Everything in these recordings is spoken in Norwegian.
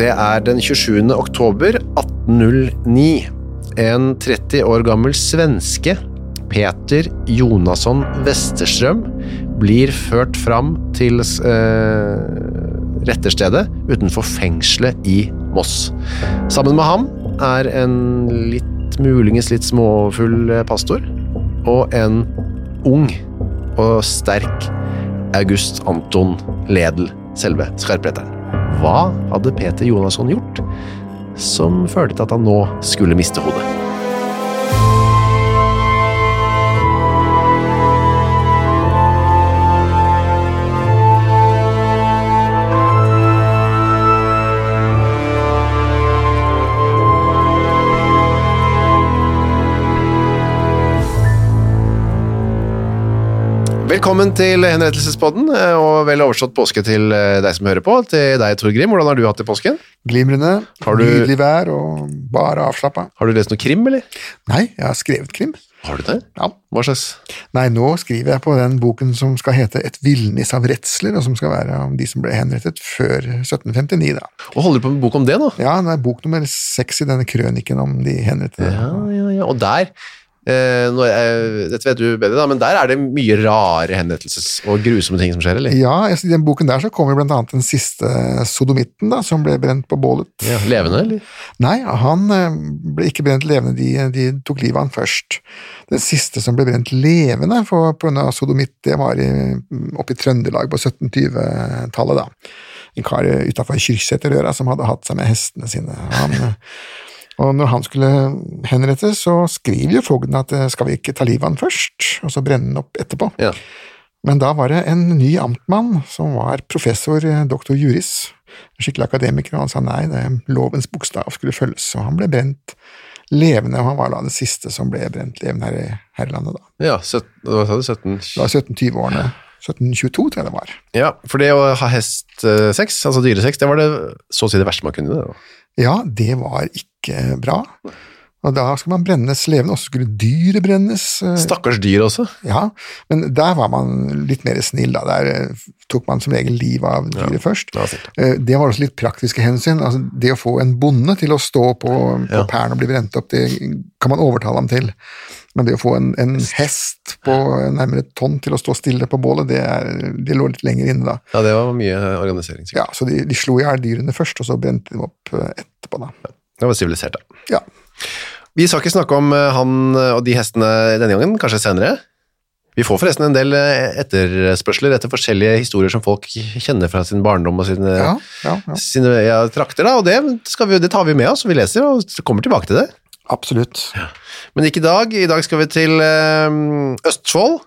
Det er den 27. oktober 1809. En 30 år gammel svenske, Peter Jonasson Westerstrøm, blir ført fram til eh, retterstedet utenfor fengselet i Moss. Sammen med ham er en litt muligens litt småfull pastor og en ung og sterk August Anton Ledel, selve skarpretteren. Hva hadde Peter Jonasson gjort som førte til at han nå skulle miste hodet? Velkommen til Henrettelsespodden, eh, og vel overstått påske til eh, deg som hører på. Til deg, Tor Grim. Hvordan har du hatt det i påsken? Glimrende, Har du- nydelig vær og bare avslappa. Har du lest noe krim, eller? Nei, jeg har skrevet krim. Har du det? Ja. Hva slags? Nei, nå skriver jeg på den boken som skal hete Et villnis av redsler, og som skal være om de som ble henrettet før 1759, da. Og holder du på med bok om det nå? Ja, det er bok nummer seks i denne krøniken om de henrettede. Ja, ja, ja. Og der eh, eh, Dette vet du bedre, da, men der er det mye rare henrettelses- og grusomme ting som skjer, eller? Ja, i den boken der så kommer annet den siste sodomitten, da, som ble brent på bålet. Ja, levende, eller? Nei, han eh, ble ikke brent levende, de, de tok livet av han først. Den siste som ble brent levende pga. sodomitt, det var i, oppe i Trøndelag på 1720-tallet, da. En kar utafor Kyrksæterøra som hadde hatt seg med hestene sine. Han, eh, og når han skulle henrettes, så skriver jo fogden at eh, skal vi ikke ta livet av han først, og så brenne han opp etterpå. Ja. Men da var det en ny amtmann som var professor, eh, doktor juris, skikkelig akademiker, og han sa nei, det lovens bokstav skulle følges, og han ble brent levende, og han var da det siste som ble brent levende her i, her i landet da. Ja, hva sa du? 17? Det var 1720-årene. 1722, tror jeg det var. Ja, for det å ha hestsex, altså dyresex, det var det så å si det verste man kunne. Det, Da. Ja, det var ikke bra. Og da skal man brennes levende, og så skulle dyret brennes. eh, Stakkars dyr også. Ja, men der var man litt mer snill, da. Der eh, tok man som regel livet av dyret først. det var. Eh, Det var også litt praktiske hensyn. Altså, det å få en bonde til å stå på, på Ja. pæren og bli brent opp, det kan man overtale ham til. Men det å få en, en hest på nærmere et tonn til å stå stille på bålet, det, er, det lå litt lenger inne da. Ja, det var mye organisering. sikkert. Ja, Så de, de slo i hjel dyrene først, og så brente de opp eh, etterpå, da. Det var sivilisert, da. Ja. Vi skal ikke snakke om eh, han og de hestene denne gangen, kanskje senere. Vi får forresten en del eh, etterspørsler etter forskjellige historier som folk kjenner fra sin barndom og sine, Ja, ja, ja. sine trakter, da, og det, skal vi, det tar vi med oss, vi leser og kommer tilbake til det. Absolutt. Men ikke i dag. I dag skal vi til eh, Østfold,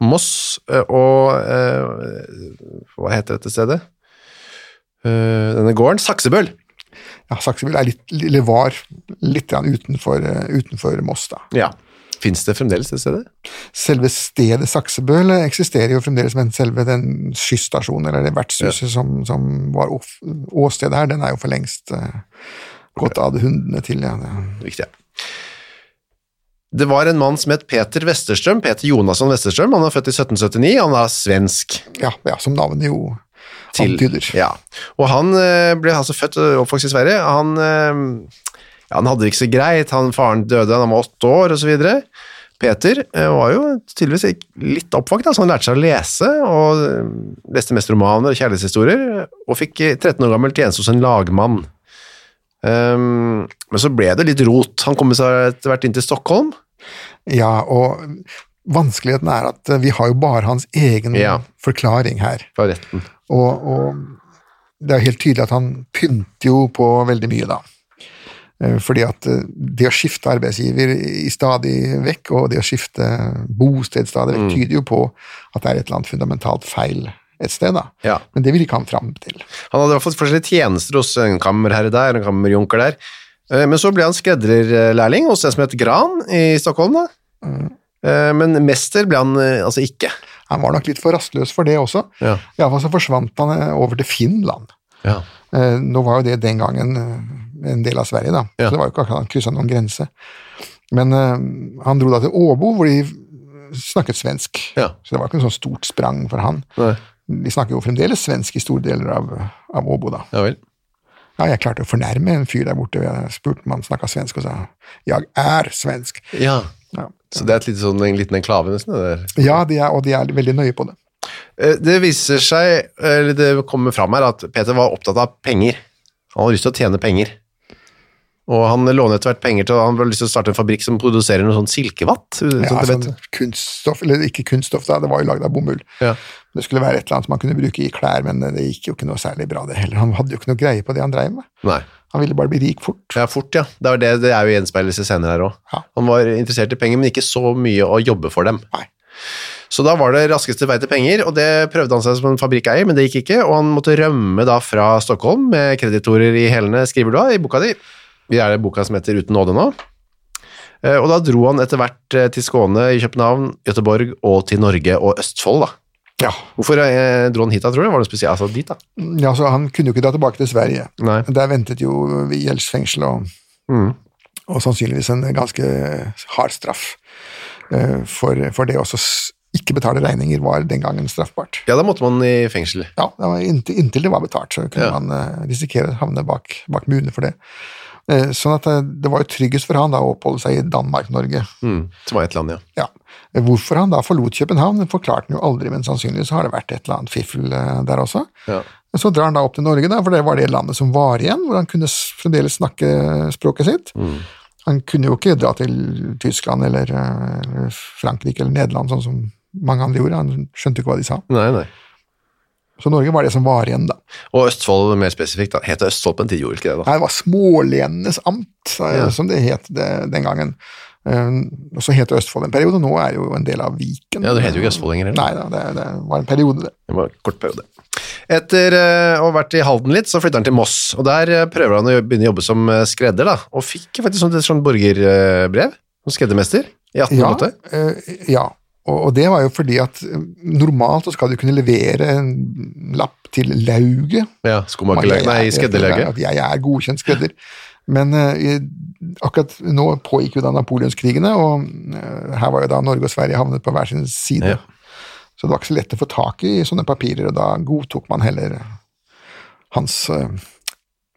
Moss eh, og eh, Hva heter dette stedet? Eh, denne gården? Saksebøl. Ja, Sakseville er litt, eller var litt utenfor, eh, utenfor Moss, da. Ja. Fins det fremdeles det stedet? Selve stedet Saksebøl eksisterer jo fremdeles, men selve den skysstasjonen, eller det vertshuset som, som var åstedet her, den er jo for lengst uh, gått de hundene til. Ja. Riktig. Det var en mann som het Peter Westerstrøm, Peter Jonasson Westerstrøm. Han er født i 1779, han er svensk. Ja, ja, som navnet jo Til, antyder. ja. Og han eh, ble altså født og oppvokst i Sverige. Han, eh, ja, han hadde det ikke så greit. Han, faren døde da han var åtte år, videre. Peter eh, var jo tydeligvis litt oppvakt, altså han lærte seg å lese, og eh, leste mest romaner og kjærlighetshistorier, og fikk eh, 13 år gammel tjeneste hos en lagmann. Um, men så ble det litt rot. Han kom seg etter hvert inn til Stockholm. Ja, og vanskeligheten er at eh, vi har jo bare hans egen Ja. forklaring her. fra retten. Og, og det er helt tydelig at han pynter jo på veldig mye, da. Eh, Fordi at eh, det å skifte arbeidsgiver i stadig vekk, og det å skifte bosted stadig Mm. vekk, tyder jo på at det er et eller annet fundamentalt feil et sted, da. Ja. Men det vil ikke han fram til. Han hadde i hvert fått forskjellige tjenester hos en kammerherre der, en kammerjunker der. Men så ble han skredderlærling hos en som het Gran i Stockholm, da. Eh, Men mester ble han eh, altså ikke. Han var nok litt for rastløs for det også. Ja. Iallfall så forsvant han eh, over til Finland. Ja. Eh, Nå var jo det den gangen eh, en del av Sverige, da, Ja. så det var jo ikke akkurat han kryssa noen grense. Men eh, han dro da til Åbo, hvor de snakket svensk. Ja. Så det var ikke noe sånn stort sprang for han. Nei. De snakker jo fremdeles svensk i store deler av, av Åbo, da. Ja vel. Ja, jeg klarte å fornærme en fyr der borte. Jeg spurte om han snakka svensk, og sa 'jeg er svensk'. Ja. Ja, Så det er et lite sånn, en liten enklave, nesten? det der. ja de er, og de er veldig nøye på det. Eh, Det viser seg, eller det kommer fram her, at Peter var opptatt av penger. Han hadde lyst til å tjene penger. Og han låner etter hvert penger til Han hadde lyst til å starte en fabrikk som produserer noe sånn silkevatt. sånn Ja, sånn kunststoff, eller ikke kunststoff, da, det var jo lagd av bomull. Ja. Det skulle være et eller annet man kunne bruke i klær, men det gikk jo ikke noe særlig bra, det heller. Han hadde jo ikke noe greie på det han dreiv med. Nei. Han ville bare bli rik fort. Ja, fort, ja. Det er, det, det er jo gjenspeilelse senere her òg. Ja. Han var interessert i penger, men ikke så mye å jobbe for dem. Nei. Så da var det raskeste vei til penger, og det prøvde han seg som en fabrikkeier, men det gikk ikke, og han måtte rømme da fra Stockholm med kreditorer i hælene, skriver du da, i boka di. Vi er det boka som heter Uten nåde nå. Eh, Og da dro han etter hvert eh, til Skåne, i København, Göteborg og til Norge og Østfold, da. Ja. Hvorfor eh, dro han hit da, tror du? Var det spesielt altså, dit, da? ja, så Han kunne jo ikke dra tilbake til Sverige. Nei. Der ventet jo gjeldsfengsel og, Mm. og sannsynligvis en ganske hard straff. Eh, For, for det å også ikke betale regninger var den gangen straffbart. Ja, da måtte man i fengsel. Ja, det var inntil, inntil det var betalt, så kunne Ja. man eh, risikere å havne bak, bak murene for det. Eh, Sånn at eh, det var jo tryggest for han da å oppholde seg i Danmark-Norge. Mm. Som var et land, ja. Ja. Hvorfor han da forlot København, forklarte han jo aldri, men sannsynligvis har det vært et eller annet fiffel eh, der også. Ja. Så drar han da opp til Norge, da, for det var det landet som var igjen, hvor han kunne fremdeles snakke språket sitt. Han kunne jo ikke dra til Tyskland eller eh, Frankrike eller Nederland, sånn som mange andre gjorde. Han skjønte jo ikke hva de sa. Nei, nei. Så Norge var det som var igjen, da. Og Østfold mer spesifikt, da. Het det Østfold på en tid, gjorde ikke det? da? Nei, det var Smålenenes amt, Ja. som det het det, den gangen. Eh, og så het Østfold en periode, nå er det jo en del av Viken. Ja, det heter jo ikke Østfold lenger. Nei da, det, det var en periode, det. Det var en kort periode. Etter eh, å ha vært i Halden litt, så flytter han til Moss, og der eh, prøver han å begynne å jobbe som eh, skredder, da, og fikk faktisk sånn, et sånt borgerbrev, som skreddermester, i Ja, 1808. Ja, ja. Og, det var jo fordi at eh, normalt så skal du kunne levere en lapp til lauget. Ja, skomakerlauget, nei, skredderlauget. At jeg er godkjent skredder. Men uh, akkurat nå pågikk jo da napoleonskrigene, og uh, her var jo da Norge og Sverige havnet på hver sin side. Ja. Så det var ikke så lett å få tak i sånne papirer, og da godtok man heller hans eh,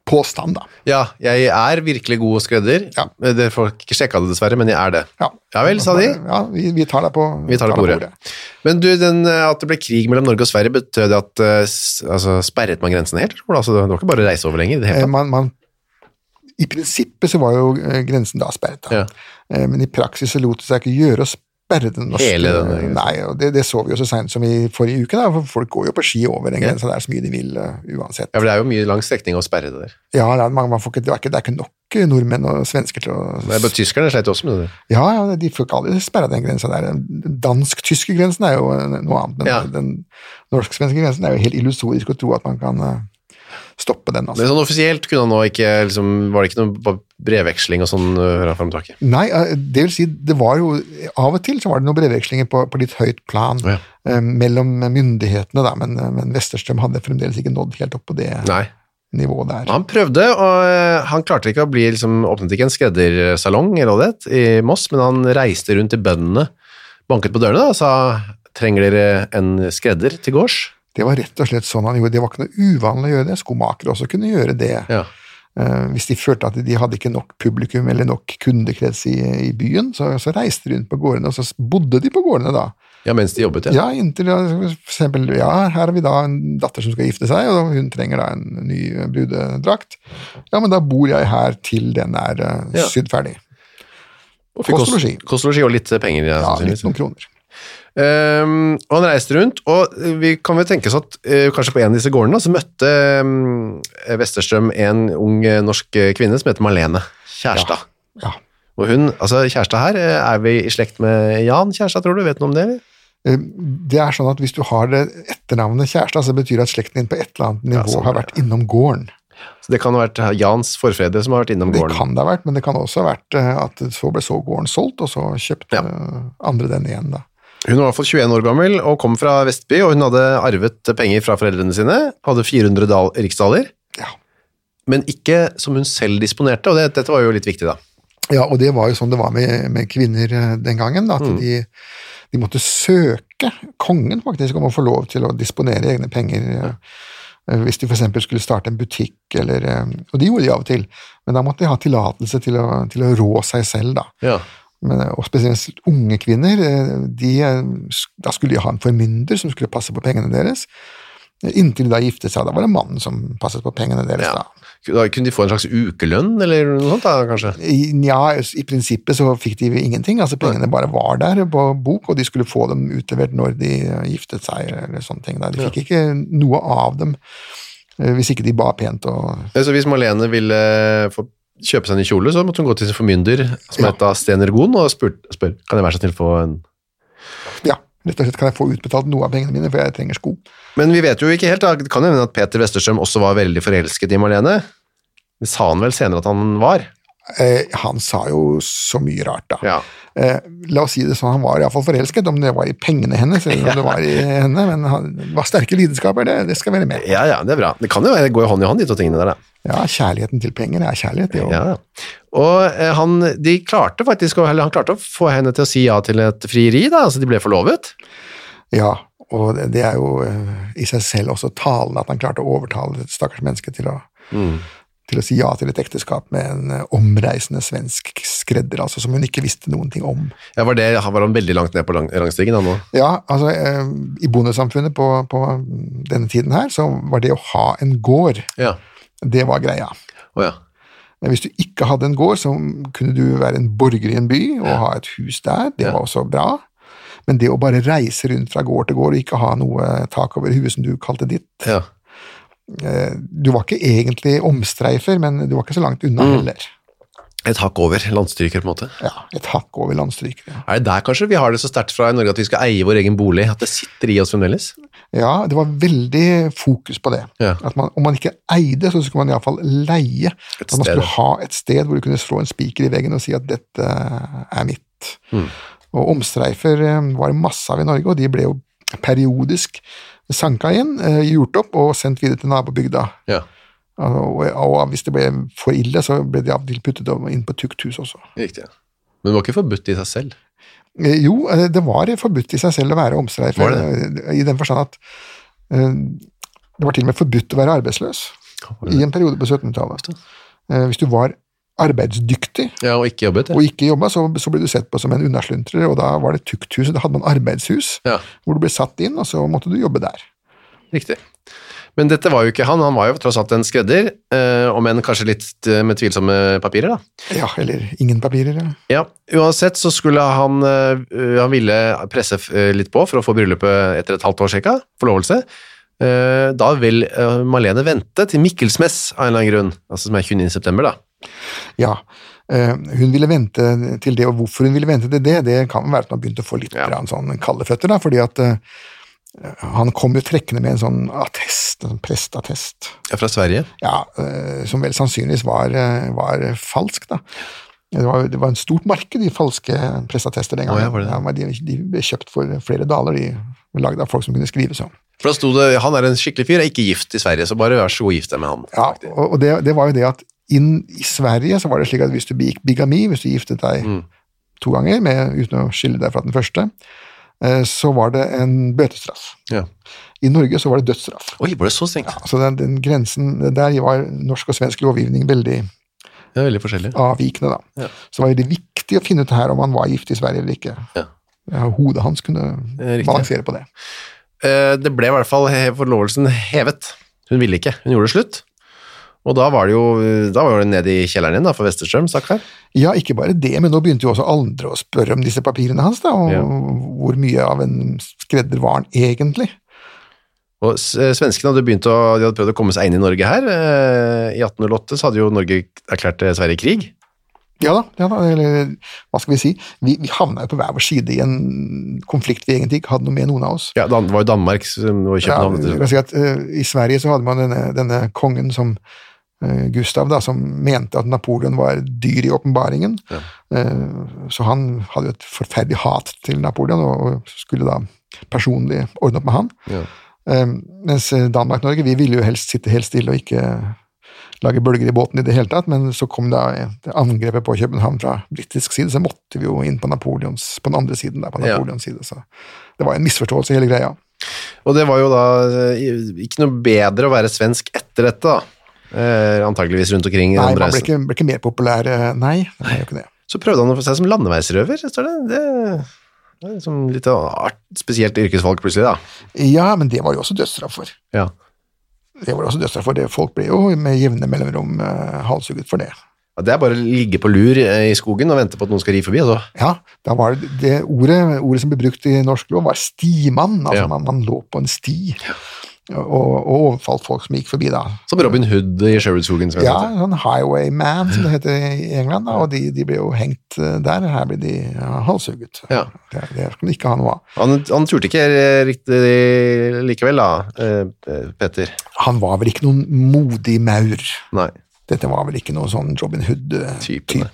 påstand, da. Ja, jeg er virkelig god skredder. Ja. Eh, Dere får ikke sjekka det dessverre, men jeg er det. Ja, Ja vel, sa de. Ja, vi, vi tar deg på, Vi tar det på ordet. Men du, den, eh, at det ble krig mellom Norge og Sverige, betød det at eh, altså, sperret man grensene helt? Altså, det var ikke bare å reise over lenger? i det Eh? Man, man, I prinsippet så var jo grensen da sperret, da. Ja. Eh, men i praksis så lot det seg ikke gjøre å sperre den norske Hele den. Nei, og det, det så vi jo så seint som i forrige uke, da, for folk går jo på ski over den grensa der så mye de vil, uh, uansett. Ja, for det er jo mye lang strekning å sperre det der. Ja, det er, man, man får ikke, det, er ikke, det er ikke nok eh, nordmenn og svensker til å Det er bare Tyskerne sleit også med det. Ja, ja, de får ikke aldri sperra den grensa der. Den dansk-tyske grensen er jo eh, noe annet, men Ja. den norsk-svenske grensen er jo helt illusorisk å tro at man kan eh, stoppe den. altså. Men sånn offisielt kunne han nå ikke liksom, Var det ikke noe brevveksling og sånn øh, og tilbake? Nei, eh, det vil si, det var jo Av og til så var det noen brevvekslinger på, på litt høyt plan Ja. eh, mellom myndighetene, da, men, eh, men Westerstrøm hadde fremdeles ikke nådd helt opp på det Nei. nivået der. Han prøvde, og øh, han klarte ikke å bli liksom, Åpnet ikke en skreddersalong i Moss, men han reiste rundt til bøndene, banket på dørene da, og sa trenger dere en skredder til gårds? Det var rett og slett sånn han gjorde. Det var ikke noe uvanlig å gjøre det. Skomakere også kunne gjøre det. Ja. Uh, hvis de følte at de hadde ikke nok publikum eller nok kundekrets i, i byen, så, så reiste de rundt på gårdene, og så bodde de på gårdene da. Ja, mens de jobbet, ja. Ja, inntil for eksempel, ja, her har vi da en datter som skal gifte seg, og hun trenger da en ny brudedrakt. Ja, men da bor jeg her til den er uh, sydd ferdig. Og fikk kost og losji. Og litt penger. Ja, Ja, litt noen kroner. Ehm, og han reiste rundt, og vi kan vel tenke oss at uh, kanskje på en av disse gårdene så møtte um, Westerstrøm en ung eh, norsk eh, kvinne som heter Marlene Kjærstad. Ja. Og hun, altså Kjærstad her, er vi i slekt med Jan Kjærstad, tror du? Vet du noe om det? eller? Det er sånn at hvis du har det etternavnet Kjærstad, så betyr det at slekten din på et eller annet nivå sånn, har vært innom gården. Så det kan ha vært Jans forfedre som har vært innom Det gården. kan det ha vært, men det kan også ha vært at så ble så gården solgt, og så kjøpte Ja. andre den igjen, da. Hun var i hvert fall 21 år gammel og kom fra Vestby, og hun hadde arvet penger fra foreldrene sine. Hadde 400 dal riksdaler, Ja. men ikke som hun selv disponerte, og det, dette var jo litt viktig da. Ja, og det var jo sånn det var med, med kvinner eh, den gangen, da, at Mm. de, de måtte søke kongen faktisk om å få lov til å disponere egne penger. eh, eh, Hvis de f.eks. skulle starte en butikk, eller, og det gjorde de av og til, men da måtte de ha tillatelse til til å rå seg selv. da. Ja. Men, eh, og spesielt unge kvinner, eh, de, eh, da skulle de ha en formynder som skulle passe på pengene deres. Inntil de da giftet seg, da var det mannen som passet på pengene deres. Ja. da. Da kunne de få en slags ukelønn, eller noe sånt da, kanskje? I, ja, i prinsippet så fikk de ingenting, altså pengene bare var der på bok, og de skulle få dem utlevert når de giftet seg, eller sånne ting. Da. De fikk ikke noe av dem hvis ikke de ba pent og Så hvis Malene ville få kjøpe seg en ny kjole, så måtte hun gå til sin formynder, som Ja. het da Sten Ergon, og spør, spør kan jeg være så snill få en... Ja, rett og slett kan jeg få utbetalt noe av pengene mine, for jeg trenger sko. Men vi vet jo ikke helt, da. det kan hende at Peter Westerstrøm også var veldig forelsket i Marlene. Det sa han vel senere at han var. Eh, han sa jo så mye rart, da. Ja. Eh, la oss si det sånn, han var iallfall forelsket, om det var i pengene hennes eller om det var i henne, men han var sterke lidenskaper, det, det skal være med. Ja, ja, det er bra. Det kan jo være- i hånd i hånd, de to tingene der, da. Ja, kjærligheten til penger er kjærlighet, det òg. Ja. Og eh, han, de klarte faktisk, eller han klarte å få henne til å si ja til et frieri, da, altså de ble forlovet. Ja, og det, er jo eh, i seg selv også talende at han klarte å overtale et stakkars menneske til å, til å si ja til et ekteskap med en eh, omreisende svensk skredder, altså som hun ikke visste noen ting om. Ja, var, det, var han veldig langt ned på lang, rangstigen han nå? Ja, altså I bondesamfunnet på, på denne tiden her, så var det å ha en gård, Ja. Det var greia. Oh, ja. Men hvis du ikke hadde en gård, så kunne du være en borger i en by og ha et hus der. Det Ja. var også bra. Men det å bare reise rundt fra gård til gård og ikke ha noe tak over huet som du kalte ditt ja. eh, Du var ikke egentlig omstreifer, men du var ikke så langt unna Mm. heller. Et hakk over, landstryker på en måte. Ja, Et hakk over landstryker. Ja. Er det der kanskje vi har det så sterkt fra i Norge at vi skal eie vår egen bolig, at det sitter i oss fremdeles? ja, det var veldig fokus på det. Ja. At man, om man ikke eide, så skulle man iallfall leie. Et At man skulle ha et sted hvor du kunne slå en spiker i veggen og si at dette er mitt. Mm. Og omstreifer eh, var det masse av i Norge, og de ble jo periodisk sanka inn, eh, gjort opp og sendt videre til nabobygda. Ja, Og, og hvis det ble for ille, så ble de av og til puttet inn på tukthus også. riktig. Men det var ikke forbudt i seg selv. Eh, Jo, eh, det var forbudt i seg selv å være omstreifer, Var eh, i den forstand at det var til og med forbudt å være arbeidsløs i en periode på 1700-tallet. Eh, Hvis du var arbeidsdyktig Ja, og ikke jobbet, ja. og ikke jobbet så, så ble du sett på som en unnasluntrer, og da var det tukthuset, da hadde man arbeidshus, ja. hvor du ble satt inn, og så måtte du jobbe der. Riktig. Men dette var jo ikke han, han var jo tross alt en skredder, eh, om enn kanskje litt eh, med tvilsomme papirer, da. Ja, eller ingen papirer. ja. Ja, uansett så skulle han, eh, han ville presse litt på for å få bryllupet etter et halvt år cirka, forlovelse. Da vil Marlene vente til Mikkelsmess av en eller annen grunn, altså som er 29. september da. Ja, hun ville vente til det, og hvorfor hun ville vente til det, det kan være at hun begynte å få litt Ja. sånn kalde føtter, da, fordi at han kom jo trekkende med en sånn attest, en presteattest, Ja, fra Sverige. ja, eh, som vel sannsynligvis var, eh, var falsk, da. Det var, det var en stort marked i falske presteattester den gangen. gangen. ja, men de, de ble kjøpt for flere daler, de lagd av folk som kunne skrive sånn. For da sto det, han er en skikkelig fyr, er ikke gift i Sverige, så bare vær så god gift deg med han. Ja, og, og det, det var jo det at inn i Sverige så var det slik at hvis du begikk bigami, hvis du giftet deg Mm. to ganger med, uten å skille deg fra den første, så var det en bøtestraff. Ja. I Norge så var det dødsstraff. Oi, var det så strengt? Så den, den grensen Der var norsk og svensk lovgivning veldig er veldig forskjellig. avvikende, da. Ja. Så var det viktig å finne ut her om han var gift i Sverige eller ikke. Ja. Ja, hodet hans kunne Eh, riktig. balansere på det. Eh, Det ble i hvert fall forlovelsen hevet. Hun ville ikke, hun gjorde det slutt. Og da var det jo da var det nede i kjelleren igjen da, for Westerstrøm, stakkar. Ja, ikke bare det, men nå begynte jo også andre å spørre om disse papirene hans, da, og Ja. hvor mye av en skredder var han egentlig? Og eh, svenskene hadde begynt å, de hadde prøvd å komme seg inn i Norge her. Eh, I 1808 så hadde jo Norge erklært Sverige krig. Ja da, ja da eller hva skal vi si, vi, vi havna jo på hver vår side i en konflikt vi egentlig ikke hadde noe med, noen av oss. Ja, det var jo Danmark som var Ja, København. at eh, I Sverige så hadde man denne, denne kongen som Gustav, da, som mente at Napoleon var dyr i åpenbaringen. Ja. så han hadde jo et forferdelig hat til Napoleon, og, skulle da personlig ordne opp med han. Ja. Eh, mens Danmark-Norge, vi ville jo helst sitte helt stille og ikke lage bølger i båten i det hele tatt, men så kom da angrepet på København fra britisk side, så måtte vi jo inn på Napoleons, på den andre siden der, på Ja. Napoleons side, så det var en misforståelse hele greia. Og det var jo da eh, ikke noe bedre å være svensk etter dette, da. Eh, antageligvis rundt omkring. Nei, man ble ikke, ble ikke mer populær, eh, nei, det jo ikke det. Så prøvde han å få seg som landeveisrøver, står det. Det er liksom litt art, spesielt yrkesfolk, plutselig, da. Ja, men det var jo også dødsstraff for. Ja. Det var også dødsstraff for det. Folk ble jo med jevne mellomrom eh, halshugget for det. Ja, Det er bare å ligge på lur eh, i skogen og vente på at noen skal ri forbi. Altså. Ja, da var det, det ordet, ordet som ble brukt i norsk lov, var stimann. Altså Ja. man, man lå på en sti og, og overfalt folk som gikk forbi da. Som Robin Hood i Sherwood-skogen. Ja, sånn highwayman, som det heter i England, da, og de, de ble jo hengt eh, der. Her ble de ja, halshugget. Ja. Det, det skulle de ikke ha noe av. Han, han turte ikke eh, riktig likevel, da, eh, Petter. Han var vel ikke noen modig maur. Nei. Dette var vel ikke noe sånn Robin Hood-type.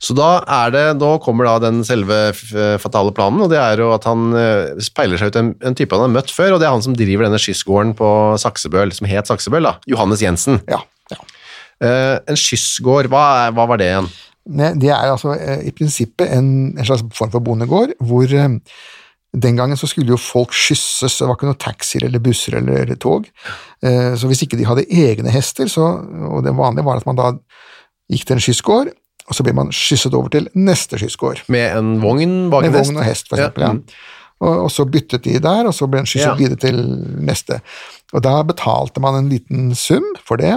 Så da er det, da kommer da den selve fatale planen, og det er jo at han eh, speiler seg ut en, en type han har møtt før, og det er han som driver denne skyssgården på Saksebøl, som het Saksebøl, da. Johannes Jensen. Ja, ja. Uh, en skyssgård, hva, hva var det igjen? Det er altså uh, i prinsippet en, en slags form for bondegård, hvor uh, den gangen så skulle jo folk skysses, det var ikke noen taxier eller busser eller tog. Eh, Så hvis ikke de hadde egne hester, så, og det vanlige var at man da gikk til en skyssgård, og så blir man skysset over til neste skyssgård. Med en vogn bak en hest? vogn og hest, for eksempel. Ja. ja. Og, og så byttet de der, og så ble en skysset Ja. videre til neste. Og da betalte man en liten sum for det.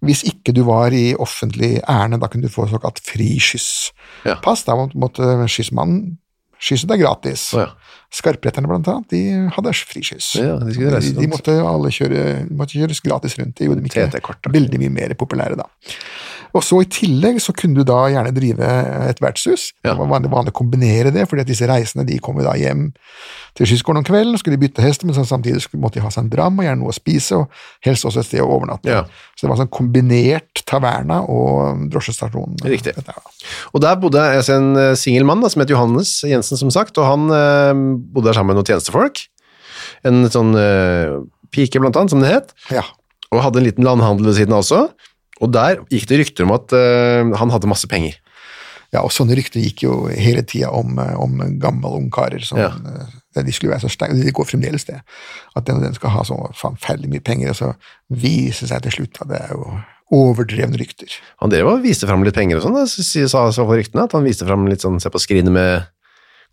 Hvis ikke du var i offentlig ærend, da kunne du få såkalt friskysspass. Da måtte skyssmannen skysse deg gratis. Ja. Skarpretterne, blant annet, de hadde friskyss. Ja, de reise de, de måtte alle kjøre, måtte kjøres gratis rundt. Det gjorde de ikke veldig mye mer populære da. Og så I tillegg så kunne du da gjerne drive et vertshus. Ja. Det var vanlig, vanlig å kombinere det, fordi at disse reisende de kom jo da hjem til skyssgården om kvelden og skulle bytte hester, men samtidig måtte de ha seg en dram og gjerne noe å spise, og helst også et sted å overnatte. Ja. Så det var sånn kombinert taverna og drosjestasjon. Riktig. dette ja. Og der bodde altså, en eh, singel mann da, som het Johannes Jensen, som sagt, og han eh, bodde der sammen med noen tjenestefolk. En sånn eh, pike, blant annet, som det het, Ja. og hadde en liten landhandel ved siden av også. Og der gikk det rykter om at uh, han hadde masse penger. ja, og sånne rykter gikk jo hele tida om, eh, om gamle ungkarer som Ja. eh, de skulle være så sterke, de går fremdeles det. At den, og den skal ha så forferdelig mye penger, og så viser det seg til slutt at det er jo overdrevne rykter. Han drev og viste fram litt penger og sånn, sa så for ryktene, at han viste fram litt sånn, se på skrinet med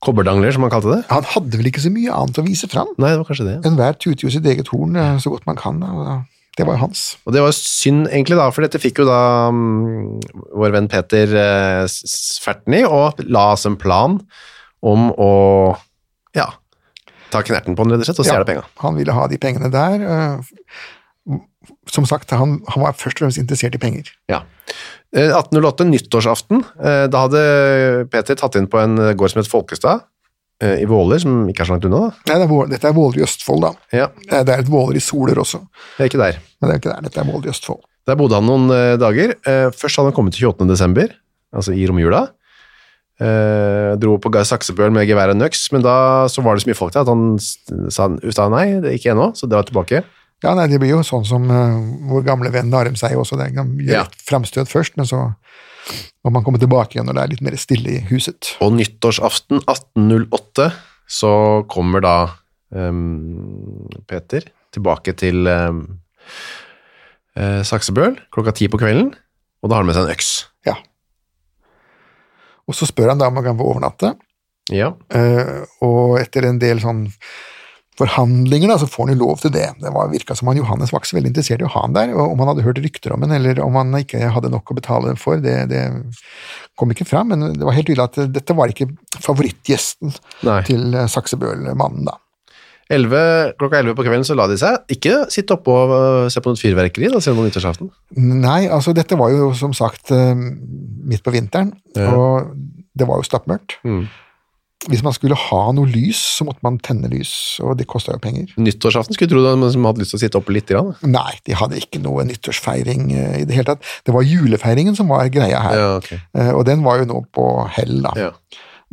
kobberdangler, som han kalte det. Han hadde vel ikke så mye annet å vise fram. Nei, det var kanskje det. Enhver tuter jo sitt eget horn så godt man kan. og Det var jo hans. Og det var synd egentlig da, for dette fikk jo da um, vår venn Peter eh, s- ferten i, og la oss en plan om å, ja, ta knerten på den rett og slett, og stjele Ja, penga. Han ville ha de pengene der. Uh, Som sagt, han, han var først og fremst interessert i penger. Ja. Eh, 1808, nyttårsaften, uh, da hadde Peter tatt inn på en gård som het Folkestad, eh, i Våler, som ikke er så langt unna da. Nei, det er, dette er Våler i Østfold, da. Ja, Eh, Det er et Våler i Soler også, det er ikke der. men det er ikke der. Dette er Våler i Østfold. Der bodde han noen eh, dager. Eh, først hadde han kommet til 28. desember, altså i romjula. Eh, dro på Saksebøl med gevær og nøks, men da så var det så mye folk der at han sa, sa nei, det er ikke ennå, så dra tilbake. Ja, nei, Det blir jo sånn som uh, vår gamle venn Narem sier også, det kan gjør Ja. et framstøt først, men så må man kommer tilbake igjen når det er litt mer stille i huset. Og nyttårsaften 1808, så kommer da um, Peter tilbake til um, Saksebøl klokka ti på kvelden, og da har han med seg en øks. Ja. Og så spør han da om han kan få overnatte, Ja, Uh, og etter en del sånn forhandlinger da, så får han jo lov til det. Det var, virka som han Johannes var ikke så veldig interessert i å ha han der, og om han hadde hørt rykter om han, eller om han ikke hadde nok å betale dem for, det, det kom ikke fram, men det var helt tydelig at dette var ikke favorittgjesten Nei. til eh, Saksebøl-mannen da. 11, klokka 11 på kvelden så la de seg. Ikke sitte oppe og øh, se på noe fyrverkeri da, selv om nyttårsaften. Nei, altså dette var jo som sagt eh, midt på vinteren, Ja. og det var jo stappmørkt. Mm. Hvis man skulle ha noe lys, så måtte man tenne lys, og det kosta jo penger. Nyttårsaften skulle tro de hadde lyst til å sitte oppe litt. Grann. Nei, de hadde ikke noe nyttårsfeiring eh, i det hele tatt. Det var julefeiringen som var greia her, Ja, okay. Eh, og den var jo nå på hell, da. Ja.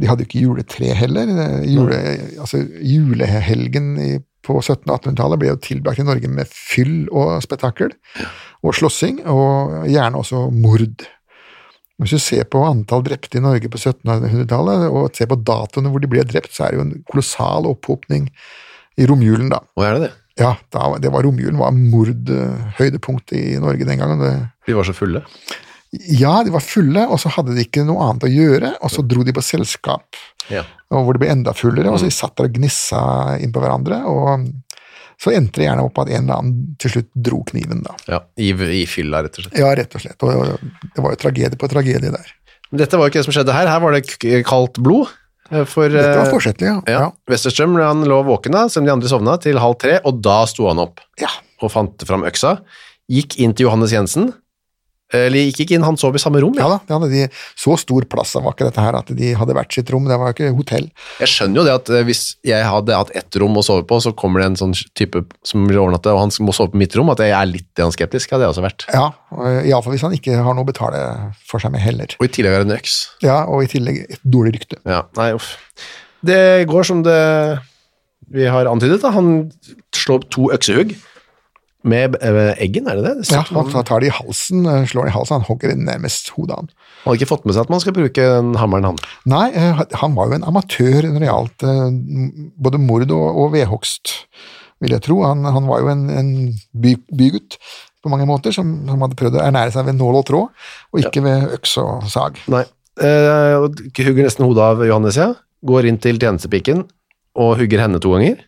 De hadde jo ikke juletre heller. Eh, Jule, altså, julehelgen i, på 1700- og 1800-tallet ble jo tilbrakt i Norge med fyll og spetakkel, og slåssing, og gjerne også mord. Hvis du ser på antall drepte i Norge på 1700-tallet, og ser på datoene hvor de ble drept, så er det jo en kolossal opphopning i romjulen, da. Og er det det? Ja, da, det var romjulen var mordhøydepunktet i Norge den gangen. Det, de var så fulle. ja, de var fulle, og så hadde de ikke noe annet å gjøre, og så dro de på selskap, Ja. og hvor det ble enda fullere, og så de satt der og gnissa inn på hverandre, og så endte det gjerne opp at en eller annen til slutt dro kniven, da. ja I, I fylla, rett og slett. Ja, rett og slett, og det var jo tragedie på tragedie der. Men dette var jo ikke det som skjedde her. Her var det kaldt blod. eh, For, Dette var eh, forsettlig, ja. ja. Ja. Westerstrøm han lå våken da, selv om de andre sovna, til halv tre, og da sto han opp ja. og fant fram øksa. Gikk inn til Johannes Jensen. Eller gikk ikke inn, han sov i samme rom. Ja Ja. da, hadde de, så stor plass var ikke dette her at de hadde hvert sitt rom, det var ikke hotell. Jeg skjønner jo det at eh, hvis jeg hadde hatt ett rom å sove på, så kommer det en sånn type som vil overnatte, og han må sove på mitt rom, at jeg er litt skeptisk, hadde jeg også vært. Ja, iallfall hvis han ikke har noe å betale for seg med heller. Og i tillegg er det en øks. Ja, og i tillegg et dårlig rykte. Ja, nei, uff. Det går som det vi har antydet. Da. Han slår to øksehugg med eh, eggen, er det det? det Ja, han tar det i halsen, eh, slår det i halsen, han hogger nærmest hodet han. Han hadde ikke fått med seg at man skal bruke den hammeren, han. Nei, eh, han var jo en amatør når det gjaldt både mord og, og vedhogst, vil jeg tro. Han, han var jo en, en by, bygutt på mange måter, som, som hadde prøvd å ernære seg ved nål og tråd, og ikke ved øks og sag. Nei. Eh, hugger nesten hodet av Johannes, ja. Går inn til tjenestepiken og hugger henne to ganger.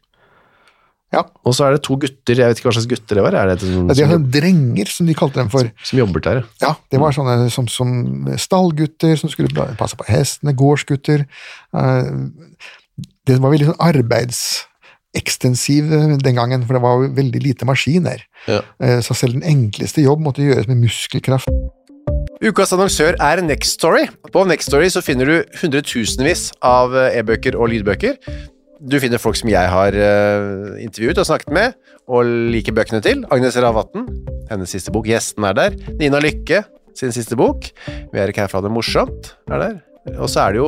Ja, Og så er det to gutter, jeg vet ikke hva slags gutter det var. Er det et ja, de som, sånne drenger, som de kalte dem for. som jobbet der? ja. Ja, det var sånne som, som stallgutter som skulle passe på hestene, gårdsgutter. Eh, Det var veldig sånn arbeidsekstensiv den gangen, for det var jo veldig lite maskiner. Ja. Eh, Så selv den enkleste jobb måtte gjøres med muskelkraft. Ukas annonsør er Next Story. På Nextory så finner du hundretusenvis av eh, e-bøker og lydbøker. Du finner folk som jeg har uh, intervjuet og snakket med, og liker bøkene til. Agnes Ravatn, hennes siste bok. Gjesten er der. Nina Lykke, sin siste bok. Vi er ikke her for å ha det morsomt, er der. Og så er det jo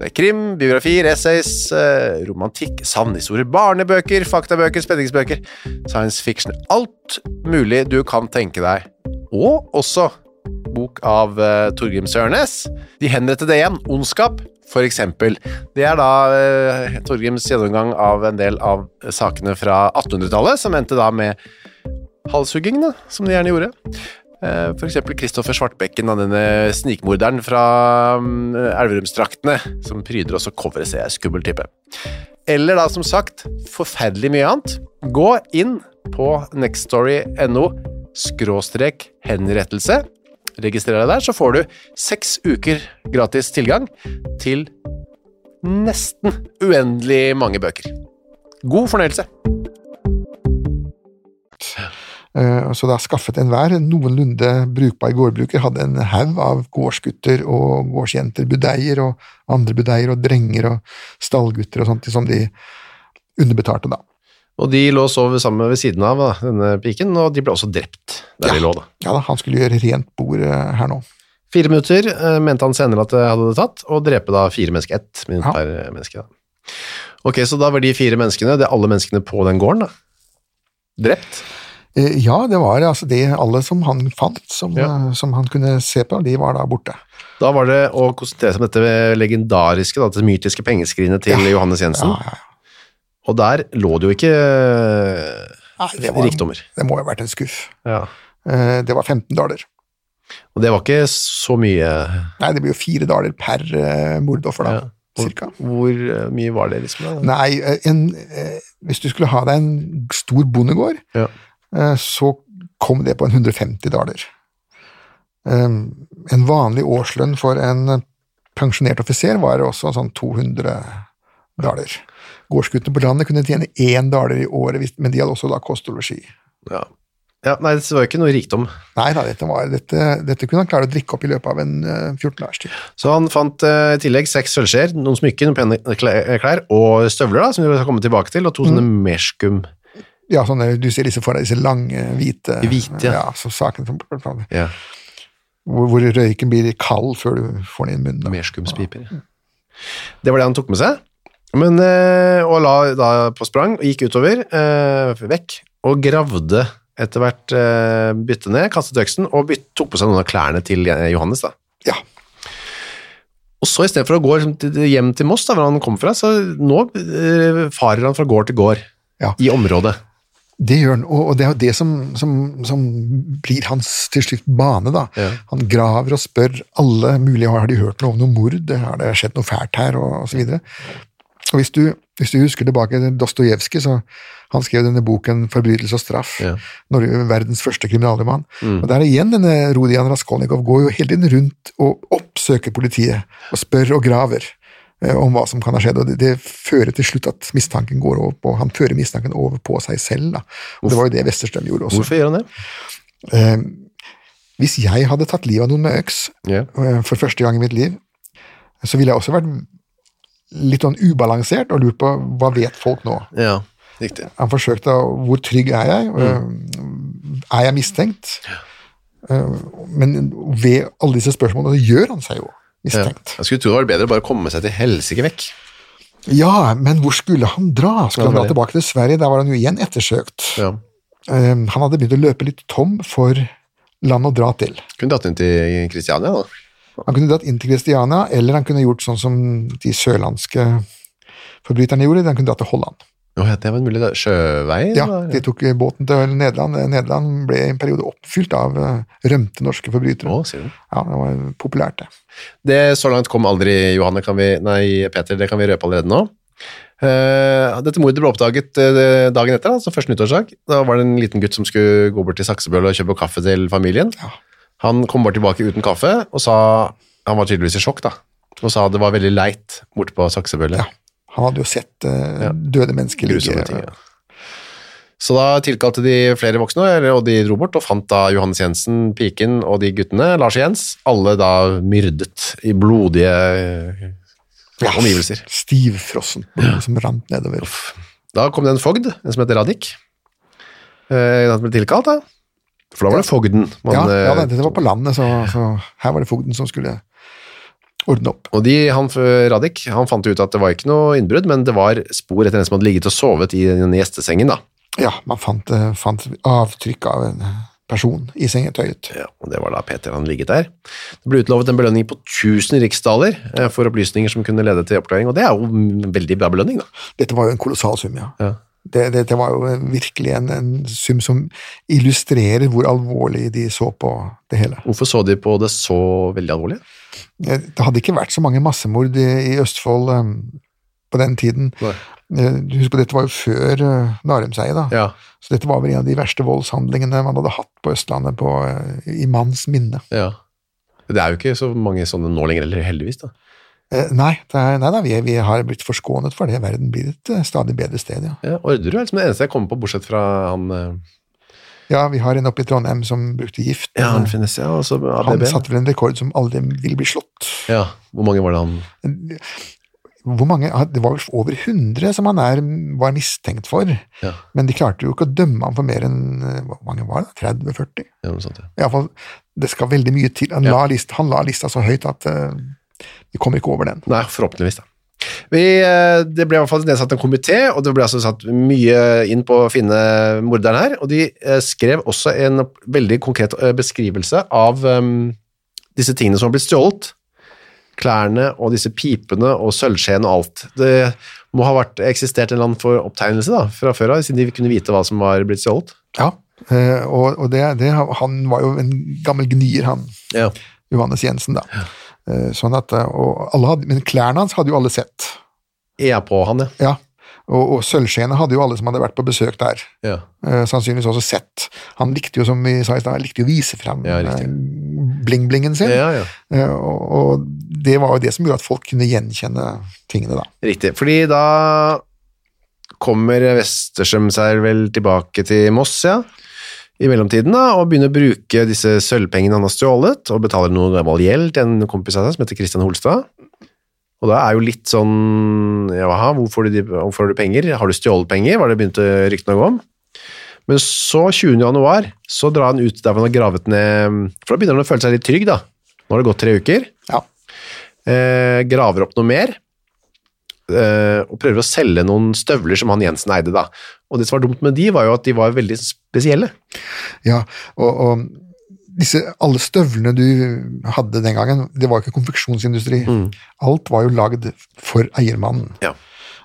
det er krim, biografier, essays, uh, romantikk, sannhistorier, barnebøker, faktabøker, spenningsbøker, science fiction. Alt mulig du kan tenke deg. Og også bok av uh, Torgrim Sørnes. De henrettede igjen, Ondskap, eksempel. Det er da eh, Torgrims gjennomgang av en del av sakene fra 1800-tallet, som endte da med halshuggingene, som de gjerne gjorde. Eh, eksempel Kristoffer Svartbekken, og denne snikmorderen fra um, Elverumsdraktene, som pryder også coveret, ser jeg, skummel type. Eller da, som sagt, forferdelig mye annet. Gå inn på nextstory.no skråstrek henrettelse. Registrer deg der, så får du seks uker gratis tilgang til nesten uendelig mange bøker. God fornøyelse. Eh, Så da skaffet enhver noenlunde brukbar gårdbruker hadde en haug av gårdsgutter og gårdsjenter, budeier og andre budeier og drenger og stallgutter og sånt som de underbetalte, da. Og de lå og sov sammen ved siden av da, denne piken, og de ble også drept der de lå. da. Ja da, han skulle gjøre rent bord eh, her nå. Fire minutter eh, mente han senere at det hadde det tatt, og drepe da fire mennesker. Ett minutt Ja. per eh, menneske. da. Ok, så da var de fire menneskene, det er alle menneskene på den gården, da. Drept. Ja, det var altså det alle som han fant, som, Ja. som han kunne se på, de var da borte. Da var det å konsentrere seg om dette legendariske, da, dette mytiske pengeskrinet til Johannes Jensen. Ja, ja, ja. Og der lå det jo ikke Nei, det var- rikdommer. Det må jo ha vært en skuff. Ja. Eh, Det var 15 daler. Og det var ikke så mye Nei, det blir jo fire daler per eh, mordoffer, da. ja. hvor, Cirka. hvor eh, mye var det, liksom? Da? Nei, en, hvis du skulle ha deg en stor bondegård, Ja. så kom det på en 150 daler. Um, En vanlig årslønn for en pensjonert offiser var også sånn 200 daler. Gårdsguttene på landet kunne tjene én daler i året, men de hadde også da kost og losji. Ja. ja. Nei, det var jo ikke noe rikdom. Nei da, dette, var, dette, dette kunne han klare å drikke opp i løpet av en uh, 14 års tid. Så han fant uh, i tillegg seks sølvskjeer, noen smykker, noen pene klær, klær og støvler, da, som vi skal komme tilbake til, og to sånne merskum. Ja, sånne, du ser disse for deg, disse lange, hvite Hvite, ja. ja. så saken som, Ja, hvor, hvor røyken blir kald før du får den i munnen. da. Ja. Det var det han tok med seg. Men, eh, og la da på sprang, og gikk utover, eh, vekk, og gravde etter hvert eh, bytte ned, kastet øksen, og tok på seg noen av klærne til Johannes da. Ja, Og så i stedet for å gå liksom, hjem til Moss, da, hvor han kom fra, så nå farer han fra gård til gård Ja. i området. det gjør han, og, det er jo det som, som, som blir hans til slutt bane. da. Ja. Han graver og spør alle mulige har de hørt noe om noe mord, har det skjedd noe fælt her, og, videre. Og hvis du, hvis du husker tilbake til Dostojevskij, så han skrev denne boken 'Forbrytelse og straff', Ja. Norge, verdens første kriminalroman. Og der igjen denne Rodian Raskolnikov går jo hele tiden rundt og oppsøker politiet, og spør og graver eh, om hva som kan ha skjedd, og det, det fører til slutt at mistanken går over på, han fører mistanken over på seg selv. Da. Og det var jo det Westerstrøm gjorde også. Hvorfor gjør han det? Eh, hvis jeg hadde tatt livet av noen med øks eh, for første gang i mitt liv, så ville jeg også vært litt sånn ubalansert og lurt på hva vet folk nå. Ja, riktig. Han forsøkte Hvor trygg er jeg? Mm. Er jeg mistenkt? Ja. Men ved alle disse spørsmålene så gjør han seg jo Ja. mistenkt. Jeg skulle tro det var bedre å bare komme seg til helsike vekk. Ja. men hvor skulle han dra? Skulle han dra tilbake til Sverige? Der var han jo igjen ettersøkt. Ja. Eh, Han hadde begynt å løpe litt tom for land å dra til. Kunne dratt inn til Kristiania, da. Han kunne dratt inn til Kristiania, eller han kunne gjort sånn som de sørlandske forbryterne gjorde, han kunne dratt til Holland. Oh, ja, det var en mulig sjøvei? Ja. De tok båten til Nederland. Nederland ble i en periode oppfylt av eh, rømte norske forbrytere. Oh. Ja, det var populært, det. Det Så langt kom aldri Johanne, kan vi, nei, Peter, det kan vi røpe allerede nå. Uh, dette mordet ble oppdaget uh, dagen etter, altså første nyttårsdag. Da var det en liten gutt som skulle gå bort til Saksebøl og kjøpe kaffe til familien. Ja. Han kom bare tilbake uten kaffe, og sa Han var tydeligvis i sjokk, da. Og sa det var veldig leit borte på saksebølle. Ja. Han hadde jo sett uh, Ja. døde mennesker ligge ting, ja. Så da tilkalte de flere voksne, og de dro bort og fant da Johannes Jensen, piken og de guttene, Lars og Jens, alle da myrdet i blodige eh, Ja, omgivelser. Stivfrossent blod som rant nedover. Da kom det en fogd, en som heter Radik. Eh, Han ble tilkalt, da. For da var det fogden. Man, Ja, ja, det, dette var på landet, så, så her var det fogden som skulle ordne opp. Og de, han, Radik han fant ut at det var ikke noe innbrudd, men det var spor etter en som hadde ligget og sovet i den gjestesengen. da. Ja, man fant, eh, fant avtrykk av en person i sengetøyet. Ja, og Det var da Peter han ligget der. Det ble utlovet en belønning på 1000 riksdaler eh, for opplysninger som kunne lede til oppklaring, og det er jo en veldig bra belønning. da. Dette var jo en kolossal sum, ja. Ja. Det, det, det var jo virkelig en, en sum som illustrerer hvor alvorlig de så på det hele. Hvorfor så de på det så veldig alvorlig? Eh, Det hadde ikke vært så mange massemord i, i Østfold um, på den tiden. Nei. Eh, Husk på, dette var jo før uh, Narumseiet, da. Ja, Så dette var vel en av de verste voldshandlingene man hadde hatt på Østlandet på, uh, i manns minne. ja. Det er jo ikke så mange sånne nå lenger, eller heldigvis. da. Eh, nei, er, nei da, vi, vi har blitt forskånet for det. Verden blir et eh, stadig bedre sted, ja. Ja, Orderud er liksom det eneste jeg kommer på, bortsett fra han eh, Ja, vi har en oppe i Trondheim som brukte gift. Ja, han finnes, ja. også ABB. han satte vel en rekord som aldri vil bli slått. Ja, Hvor mange var det han Hvor mange, Det var vel over 100 som han er, var mistenkt for, Ja, men de klarte jo ikke å dømme ham for mer enn Hvor mange var det? 30-40? ja noe sånt, ja. Iallfall, det skal veldig mye til. Han, la, lista, han la lista så høyt at vi kommer ikke over den. Nei, forhåpentligvis, da. Vi, eh, det ble i hvert fall nedsatt en komité, og det ble altså satt mye inn på å finne morderen her, og de eh, skrev også en veldig konkret eh, beskrivelse av um, disse tingene som har blitt stjålet. Klærne og disse pipene og sølvskjeen og alt. Det må ha vært, eksistert en eller annen for opptegnelse da, fra før av, siden de kunne vite hva som var blitt stjålet. Ja, og, og det, det, han var jo en gammel gnier, han. Ja. Johannes Jensen, da. Eh, Sånn at, eh, og alle hadde, men klærne hans hadde jo alle sett. Ja, på han, ja. Ja, og, og sølvskjeene hadde jo alle som hadde vært på besøk der. ja. Eh, sannsynligvis også sett. Han likte jo, som vi sa i stad, han likte jo å vise fram Ja, eh, bling-blingen sin. Ja, ja. Eh, og, og det var jo det som gjorde at folk kunne gjenkjenne tingene, da. Riktig, fordi da kommer Westerstrøm seg vel tilbake til Moss, ja, i mellomtiden da, og begynner å bruke disse sølvpengene han har stjålet, og betaler noe gammel gjeld til en kompis av seg som heter Christian Holstad. Og da er jo litt sånn, jaha, hvor får du de- hvorfor du penger? Har du stjålet penger? Var det begynte ryktene å gå om? Men så, 20. januar, så drar han ut der han har gravet ned, for da begynner han å føle seg litt trygg da. Nå har det gått tre uker Ja. eh, graver opp noe mer, og prøver å selge noen støvler som han Jensen eide da. Og det som var dumt med de, var jo at de var veldig spesielle. Ja, og, og disse, alle støvlene du hadde den gangen, det var jo ikke konfeksjonsindustri. Alt var jo lagd for eiermannen. Ja.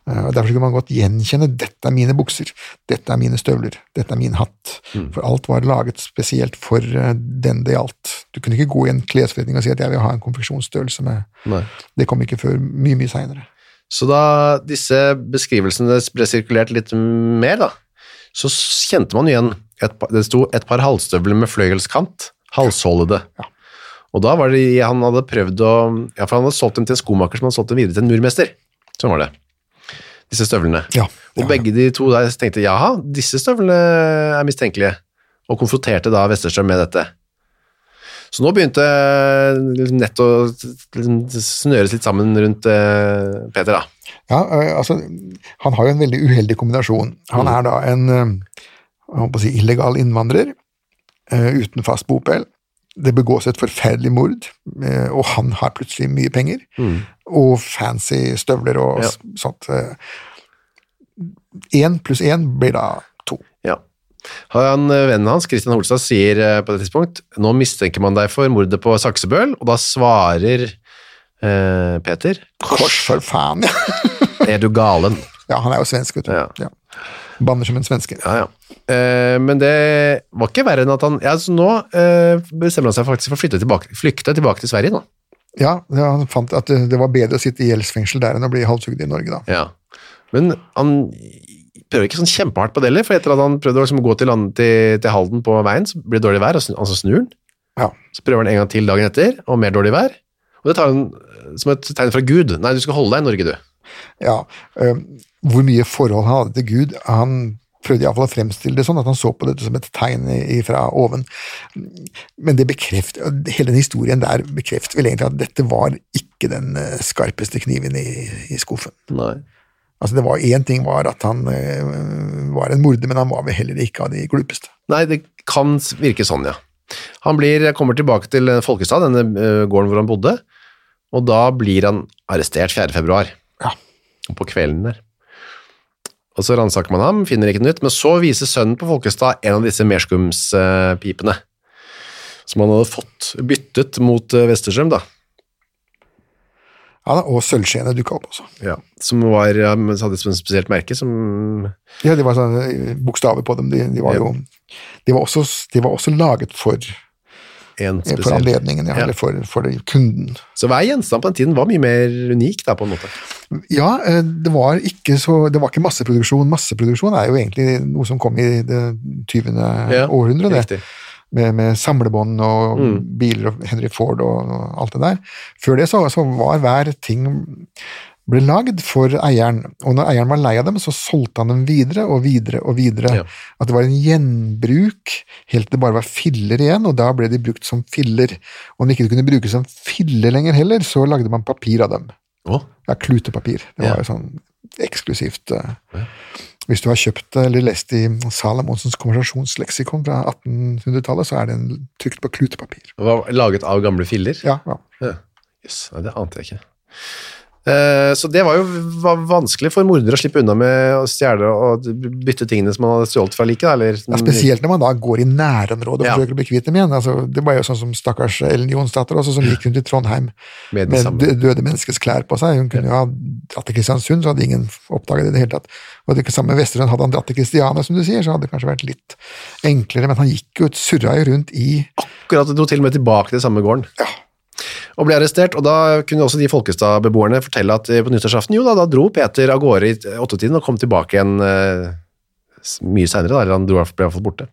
Eh, Derfor kunne man godt gjenkjenne dette er mine bukser, dette er mine støvler, dette er min hatt. For alt var laget spesielt for eh, den det gjaldt. Du kunne ikke gå i en klesforretning og si at jeg vil ha en konfeksjonsstørrelse med Nei. Det kom ikke før mye, mye seinere. Så da disse beskrivelsene ble sirkulert litt mer da, så kjente man igjen, et, det sto et par halvstøvler med fløyelskant, halshålede. Og da var det, han hadde prøvd å, ja for han hadde solgt dem til en skomaker som hadde solgt dem videre til en murmester. Sånn var det. Disse støvlene. Ja, Og ja, begge de to der tenkte, jaha, disse støvlene er mistenkelige, og konfronterte da Westerstrøm med dette. Så nå begynte liksom nettet å liksom snøres litt sammen rundt eh, Peter da. Ja, eh, altså, han har jo en veldig uheldig kombinasjon. Han er da en eh, jeg å si, illegal innvandrer eh, uten fast bopel. Det begås et forferdelig mord, eh, og han har plutselig mye penger. Og fancy støvler og Ja. sånt. Én pluss én blir da. Han, eh, vennen hans, Christian Holstad, sier eh, på det tidspunkt, nå mistenker man deg for mordet på Saksebøl, og da svarer eh, Peter, Kors for faen! Ja. er du galen? ja, han er jo svensk, vet du. Ja. Ja. Banner som en svenske. Ja, ja. Eh, men det var ikke verre enn at han, ja, så nå eh, bestemmer han seg faktisk for å flytte tilbake, flykte tilbake til Sverige nå. Ja, ja, han fant at det, det var bedre å sitte i gjeldsfengsel der enn å bli halshugd i Norge, da. Ja. Men han prøver ikke sånn kjempehardt på det heller, for etter at han prøvde å liksom gå til, land, til, til Halden på veien, så blir det dårlig vær, og sn- altså snur han. Ja. Så prøver han en gang til dagen etter, og mer dårlig vær. Og det tar han eh, som et tegn fra Gud. Nei, du skal holde deg i Norge, du. Ja, Øh, hvor mye forhold han hadde til Gud Han prøvde iallfall å fremstille det sånn at han så på dette som et tegn fra oven. Men det bekreft, hele den historien der bekrefter vel egentlig at dette var ikke den eh, skarpeste kniven i, i skuffen. Nei. Altså det var Én ting var at han eh, var en morder, men han var vel heller ikke av de glupeste. Nei, det kan virke sånn, ja. Han blir, kommer tilbake til eh, Folkestad, denne eh, gården hvor han bodde, og da blir han arrestert 4. februar. Ja. På kvelden der. Og så ransaker man ham, finner ikke noe nytt, men så viser sønnen på Folkestad en av disse merskumspipene, som han hadde fått byttet mot Westerstrøm, da. Ja, da, Og sølvskjeene dukka opp også. Ja. Som var, ja, hadde et spesielt merke, som Ja, Det var sånne eh, bokstaver på dem. De, de var jo de var, også, de var også laget for, en for anledningen, ja, Ja. eller for, for kunden. Så hver gjenstand på den tiden var mye mer unik, da, på en måte. Ja, eh, det var ikke så Det var ikke masseproduksjon. Masseproduksjon er jo egentlig noe som kom i det 20. Ja, århundret. Med, med samlebånd og Mm. biler og Henry Ford og, og alt det der. Før det så, så var hver ting ble lagd for eieren, og når eieren var lei av dem, så solgte han dem videre og videre og videre. Ja. At det var en gjenbruk helt til det bare var filler igjen, og da ble de brukt som filler. Og når de ikke kunne brukes som filler lenger heller, så lagde man papir av dem. Å, Ja, klutepapir. Det Ja. var jo sånn eksklusivt. eh. Hvis du har kjøpt eller lest i Salamonsens konversasjonsleksikon fra 1800-tallet, så er den trykt på klutepapir. laget av gamle filler? Ja, ja. Ja. Yes, det ante jeg ikke. Eh, Så det var jo var vanskelig for mordere å slippe unna med å stjele og bytte tingene som man hadde stjålet fra liket. Ja, spesielt når man da går i nærområdet og Ja. forsøker å bli kvitt dem igjen. Altså, det var jo sånn som stakkars Ellen Jonsdatter også, som gikk rundt i Trondheim Med med, døde menneskers klær på seg. Hun kunne jo ha dratt til Kristiansund, så hadde ingen oppdaget det i det hele tatt. Og det samme med Vesterøen. Hadde han dratt til Kristiania, som du sier, så hadde det kanskje vært litt enklere, men han gikk jo, surra jo rundt i Akkurat dro til og med tilbake til samme gården. Og ble arrestert, og da kunne også de Folkestad-beboerne fortelle at eh, på nyttårsaften, jo da, da dro Peter av gårde i åttetiden og kom tilbake igjen eh, mye senere, da, eller han dro, ble iallfall borte.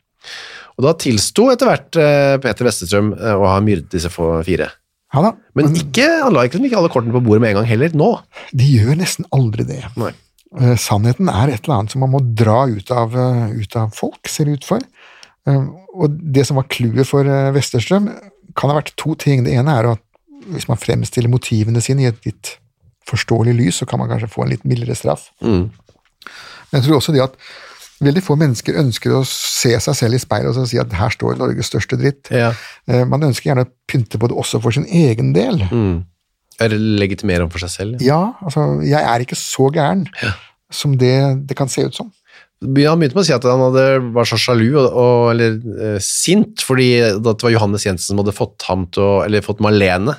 Og da tilsto etter hvert eh, Peter Westerstrøm eh, å ha myrdet disse fire. Ja da, Men ikke, han la ikke, ikke alle kortene på bordet med en gang heller, nå. de gjør nesten aldri det. Nei. Eh, Sannheten er et eller annet som man må dra ut av, eh, ut av folk, ser det ut for. Og det som var clouet for Vesterstrøm, kan ha vært to ting. Det ene er at hvis man fremstiller motivene sine i et litt forståelig lys, så kan man kanskje få en litt mildere straff. Mm. Men jeg tror også det at veldig få mennesker ønsker å se seg selv i speilet og så si at her står Norges største dritt. Ja. Eh, Man ønsker gjerne å pynte på det også for sin egen del. Eller legitimere overfor seg selv. Ja, altså, jeg er ikke så gæren som det det kan se ut som. Han begynte med å si at han hadde, var så sjalu og, og, eller eh, sint, fordi det var Johannes Jensen som hadde fått ham til å, eller fått Malene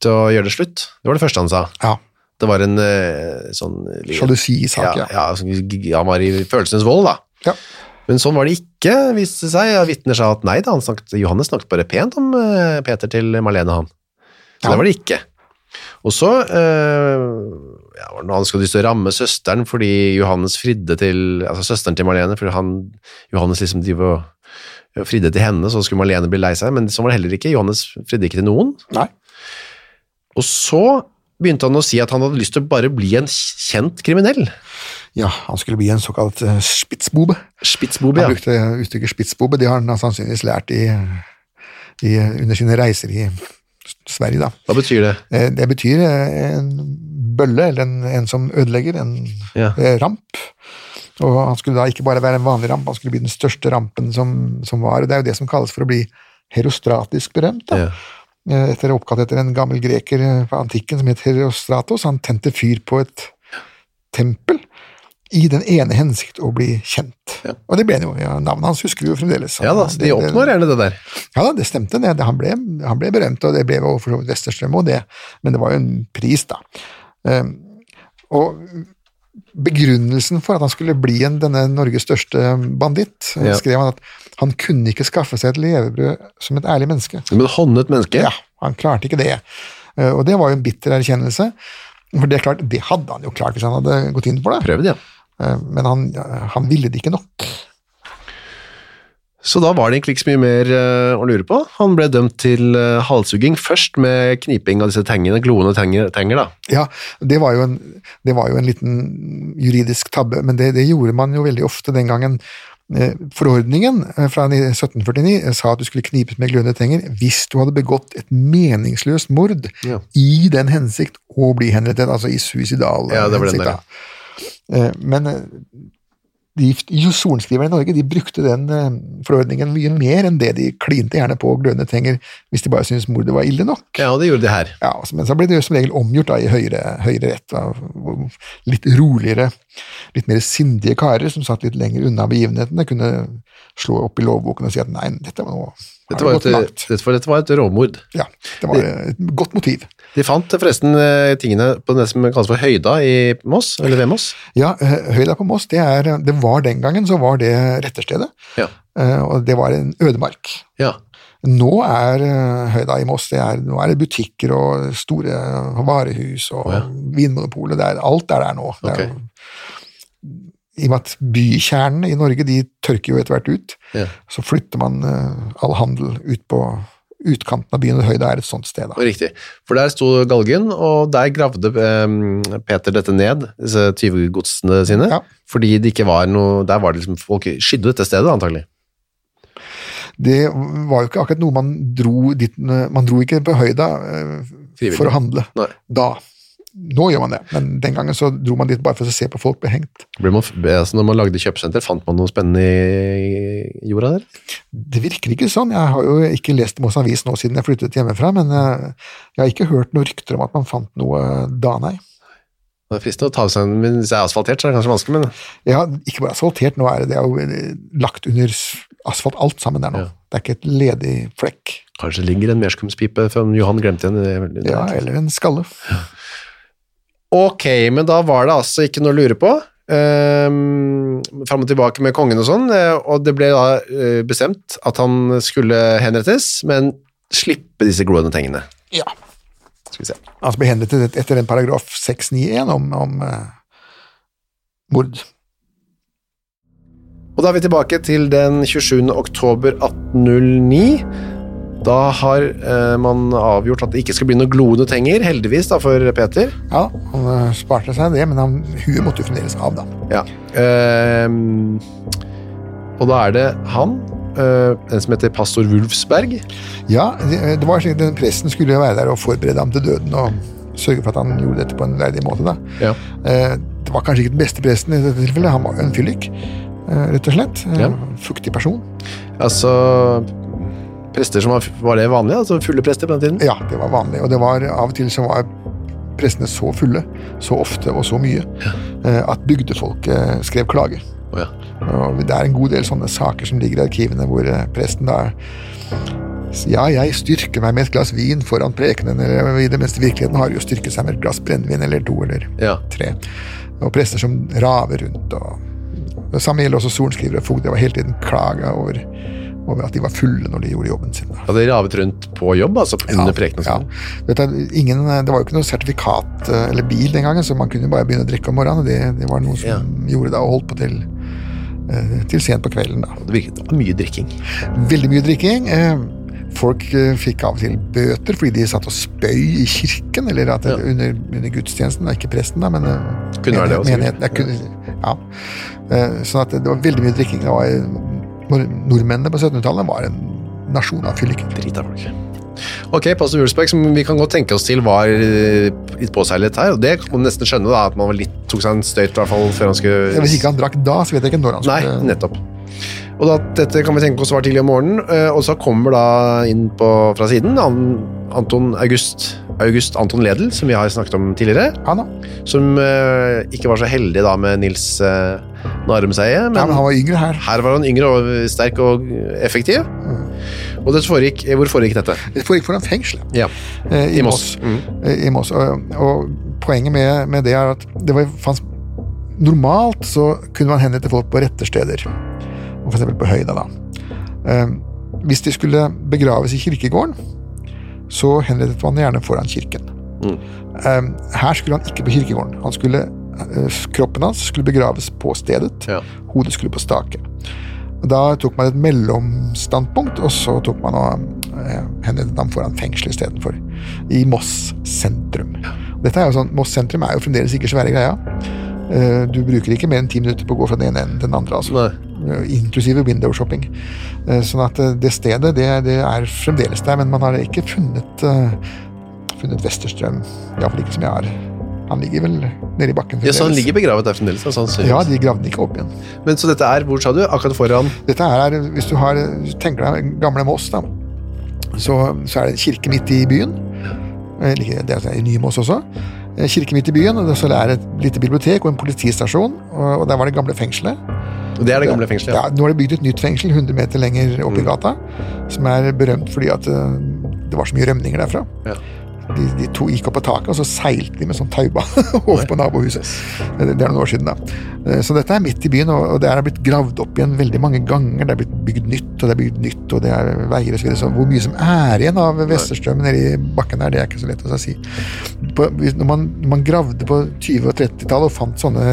til å gjøre det slutt. Det var det første han sa. Ja, Det var en eh, sånn Sjalusisak, ja. ja. ja g- han var i følelsenes vold, da. Ja. Men sånn var det ikke, viste det seg. Vitner sa at nei da, han snakket, Johannes snakket bare pent om eh, Peter til Marlene, han. Så Ja. det var det ikke. Og så eh, ja, noe han skulle lyst til å ramme søsteren fordi Johannes fridde til altså søsteren til Marlene, fordi han, Johannes liksom driver og fridde til henne, så skulle Marlene bli lei seg, men sånn var det heller ikke. Johannes fridde ikke til noen. Nei. Og så begynte han å si at han hadde lyst til å bare bli en kjent kriminell. Ja, han skulle bli en såkalt uh, spitsbobe. Spitzbobe, Han ja. brukte uttrykket spitsbobe, det har han sannsynligvis lært i, i, under sine reiser i Sverige. da. Hva betyr det? Eh, Det betyr eh, en bølle, eller en, en som ødelegger, en Ja. eh, ramp. Og han skulle da ikke bare være en vanlig ramp, han skulle bli den største rampen som, som var. og Det er jo det som kalles for å bli herostratisk berømt. da. Ja. Eh, Etter oppkalt etter en gammel greker eh, fra antikken som het Herostratos. Han tente fyr på et tempel i den ene hensikt å bli kjent. Ja. Og det ble han jo. Ja, navnet hans husker vi jo fremdeles. ja da, så de oppnår gjerne det der. ja da, det stemte. Det. Det- Han, ble, han ble berømt, og det ble jo for så vidt Westerstrøm og det, men det var jo en pris, da. Um, og begrunnelsen for at han skulle bli en, denne Norges største banditt, Ja. skrev han at han kunne ikke skaffe seg et levebrød som et ærlig menneske. Men et håndet menneske? Ja, han klarte ikke det. Uh, og det var jo en bitter erkjennelse. For det klart, det hadde han jo klart hvis han hadde gått inn for det, Prøvd, ja. Uh, men han, han ville det ikke nok. Så da var det egentlig ikke så mye mer eh, å lure på. Han ble dømt til eh, halshugging, først med kniping av disse tengene, gloende tenger, tenger da. Ja, det var jo en, det var jo en liten juridisk tabbe, men det, det gjorde man jo veldig ofte den gangen. Eh, Forordningen eh, fra 1749 sa at du skulle knipes med glødende tenger hvis du hadde begått et meningsløst mord Ja. i den hensikt å bli henrettet, altså i suicidal Ja, hensikt. Eh, Men eh, de sorenskriverne i Norge de brukte den eh, forordningen mye mer enn det de klinte gjerne på glødende tenger hvis de bare syntes mordet var ille nok. Ja, og det gjorde de her. Ja, altså, men så ble det som regel omgjort da, i høyere, høyere rett. Da, litt roligere, litt mer sindige karer som satt litt lenger unna begivenhetene, kunne slå opp i lovboken og si at nei, dette var noe Dette var, et, dette, var, dette var et råmord. Ja, det var et godt motiv. De fant forresten eh, tingene på det som kalles for Høyda i Moss, eller ved Moss. Ja, eh, Høyda på Moss, det, er, det var den gangen så var det retterstedet, Ja. eh, og det var en ødemark. ja. Nå er Høyda i Moss det er, nå er det butikker og store varehus og oh, ja. Vinmonopolet. Er, alt er der nå. Det er, I og med at bykjernene i Norge de tørker jo etter hvert ut, Ja. så flytter man all handel ut på utkanten av byen. og Høyda er et sånt sted. da. Riktig. For der sto galgen, og der gravde eh, Peter dette ned, disse tyvegodsene sine, Ja. fordi det ikke var noe Der var det liksom folk skydde dette stedet, antagelig. Det var jo ikke akkurat noe man dro dit Man dro ikke på høyda eh, for å handle Nei. da. Nå gjør man det, men den gangen så dro man dit bare for å se på folk bli hengt. Man, altså når man lagde kjøpesenter, fant man noe spennende i jorda der? Det virker ikke sånn. Jeg har jo ikke lest Moss Avis nå siden jeg flyttet hjemmefra, men eh, jeg har ikke hørt noen rykter om at man fant noe da, nei. Det er fristende å ta seg en Hvis det er asfaltert, så er det kanskje vanskelig, men Ja, ikke bare asfaltert, nå er det, det er jo eh, lagt under asfalt alt sammen der nå. Ja. Det er ikke et ledig flekk. kanskje ligger en merskumspipe som Johan glemte igjen. Ja, eller en skalle. Ok, men da var det altså ikke noe å lure på. Um, fram og tilbake med kongen og sånn, eh, og det ble da eh, bestemt at han skulle henrettes, men slippe disse gloende tingene. Ja. Skal vi se. Altså ble henrettet etter en paragraf 691 om, om uh, mord. Og da er vi tilbake til den 27. oktober 1809. Da har eh, man avgjort at det ikke skal bli noe gloende tenger, heldigvis da for Peter. Ja, han eh, sparte seg det, men han, huet måtte jo fremdeles av, da. Ja. Eh, og da er det han, eh, en som heter pastor Wulfsberg. Ja, det, det var slik at den presten skulle være der og forberede ham til døden og sørge for at han gjorde dette på en verdig måte. da. Ja. Eh, Det var kanskje ikke den beste presten i dette tilfellet, han var en fyllik, eh, rett og slett. Eh, Ja. Fuktig person. Altså Prester som var, var det vanlig? Altså fulle prester på den tiden? Ja, det var vanlig, og det var av og til så var prestene så fulle, så ofte og så mye, ja. at bygdefolket skrev klage. Oh, ja. Og det er en god del sånne saker som ligger i arkivene hvor eh, presten da Ja, jeg styrker meg med et glass vin foran prekenen, eller i det meste virkeligheten har jo styrket seg med et glass brennevin eller to eller ja. tre. Og prester som raver rundt. og Det samme gjelder også sorenskrivere og fogder. Det var hele tiden klaga over, over at de var fulle når de gjorde jobben sin. Ja, de ravet rundt på jobb, altså under ja, Ja. du, ingen, det var jo ikke noe sertifikat eh, eller bil den gangen, så man kunne bare begynne å drikke om morgenen. Det, det var noe som Ja. gjorde det og holdt på til, eh, til sent på kvelden. da. Det virket det mye drikking. Veldig mye drikking. eh, Folk fikk av og til bøter fordi de satt og spøy i kirken, eller det, Ja. under, under gudstjenesten, da, ikke presten, da, men Kunne være det også, menigheten. Ja, kunne, ja. Sånn at det var veldig mye drikking. Det var, nordmennene på 1700-tallet var en nasjon av fylliker. Drita folk. Ok, pastor Wulfsberg, som vi kan godt tenke oss til var eh, litt påseilet her, og det kan man nesten skjønne da, at man var litt, tok seg en støyt i hvert fall før han skulle... Hvis ikke han drakk da, så vet jeg ikke når han skulle Nei, nettopp. Og da, dette kan vi tenke oss var tidlig om morgenen, eh, og så kommer da inn på, fra siden Anton August, August Anton Ledel, som vi har snakket om tidligere, Han da. som uh, ikke var så heldig da med Nils uh, Narumseie, men, ja, men han var yngre her. her var han yngre og sterk og effektiv. Og det foregikk, hvor foregikk dette? Det foregikk foran fengselet. Ja, eh, i Moss. Mm. Eh, I Moss. Og, og poenget med, med det er at det var, fanns, normalt så kunne man henrette folk på rette steder. Og eksempel på høyda, da. Eh, hvis de skulle begraves i kirkegården, så henrettet man gjerne foran kirken. Mm. Eh, her skulle han ikke på kirkegården. Han skulle, eh, kroppen hans skulle begraves på stedet. Ja. Hodet skulle på stake. Da tok man et mellomstandpunkt, og så tok man og eh, henrettet ham foran fengsel istedenfor. I Moss sentrum. Dette er jo sånn, Moss sentrum er jo fremdeles ikke svære greia. Eh, Du bruker ikke mer enn ti minutter på å gå fra den ene enden til den andre. altså. Nei. Eh, Inklusive window shopping. Eh, Sånn at eh, det stedet det, det er fremdeles der, men man har ikke funnet, funnet Vesterstrøm. Iallfall ikke som jeg har. Han ligger vel nede i bakken Ja, så han ligger begravet der fremdeles? Altså. Ja, de gravde den ikke opp igjen. Men så dette er, hvor sa du? Akkurat foran? Dette er, hvis du har, tenker deg gamle Moss, da, så, så er det en kirke midt i byen. Det er i Nye Moss også. Kirke midt i byen, og så er det et lite bibliotek og en politistasjon. Og der var det gamle fengselet. Det er det gamle fengselet? Ja, Nå er det bygd et nytt fengsel 100 meter lenger opp i gata, som er berømt fordi at eh, det var så mye rømninger derfra. Ja. De, de to gikk opp på taket, og så seilte de med sånn taubane over på nabohuset. Det det er noen år siden, da. Eh, Så dette er midt i byen, og og det er blitt gravd opp igjen veldig mange ganger. Det er blitt bygd nytt, og det er bygd nytt, og det er veier osv. Så, videre. så hvor mye som er igjen av Vesterstrøm nedi bakken der, det er ikke så lett å si. På, når, man, når man gravde på 20- og 30-tallet og fant sånne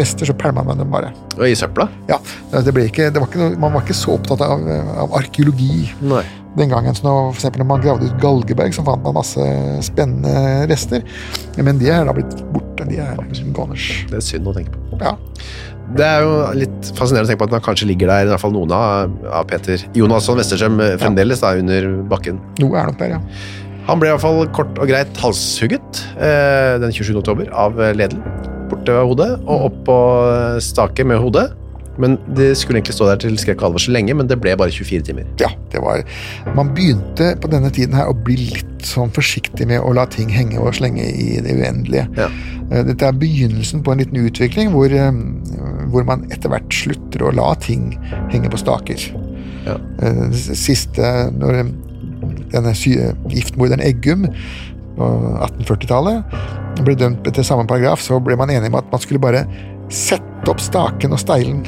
rester, så pælma man dem bare. Og i søpla? Ja, det ble ikke, det var ikke noe, Man var ikke så opptatt av, av arkeologi Nei. Den gangen. Så når, for eksempel når man gravde ut Galgeberg, så fant man masse spennende rester. Men de er da blitt borte. De er liksom goners. Det er synd å tenke på. Ja. Det er jo litt fascinerende å tenke på at man kanskje ligger der, i hvert fall noen av, av Peter Jonasson Westerstrøm fremdeles fremdeles da, under bakken. Noe er nok der, ja. Han ble i hvert fall kort og greit halshugget eh, den 27. oktober av eh, Ledel. Borte ved hodet og opp på eh, stake med hodet. Men det skulle egentlig stå der til skrekk og så lenge, men det ble bare 24 timer. Ja, det var Man begynte på denne tiden her å bli litt sånn forsiktig med å la ting henge og slenge i det uendelige. Ja. Eh, Dette er begynnelsen på en liten utvikling hvor, eh, hvor man etter hvert slutter å la ting henge på staker. Ja. Eh, siste Når denne giftmorderen Eggum på 1840-tallet ble dømt etter samme paragraf, så ble man enig om at man skulle bare sette opp staken og steilen,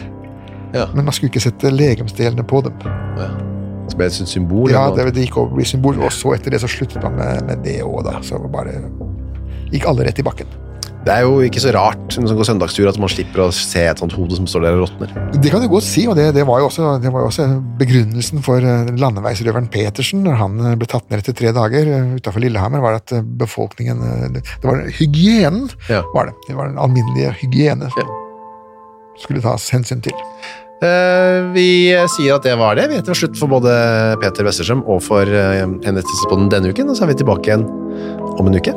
Ja. men man skulle ikke sette legemsdelene på dem. Så ble det et symbol. Ja, det, det gikk over å bli symbol, og så etter det så sluttet man med, med det òg, da. Så bare gikk alle rett i bakken. Det er jo ikke så rart når man går søndagstur at man slipper å se et sånt hode som står der og råtner. Det kan du godt si, og det, det, var, jo også, det var jo også begrunnelsen for eh, landeveisrøveren Petersen når han eh, ble tatt ned etter tre dager utafor Lillehammer, var at eh, befolkningen eh, Det var hygienen, Ja. var det. Det var den alminnelige hygiene som skulle tas hensyn til. Eh, vi sier at det var det. Vi er til slutt for både Peter Westerstrøm og for uh, Henrettelsespodden denne uken, og så er vi tilbake igjen om en uke.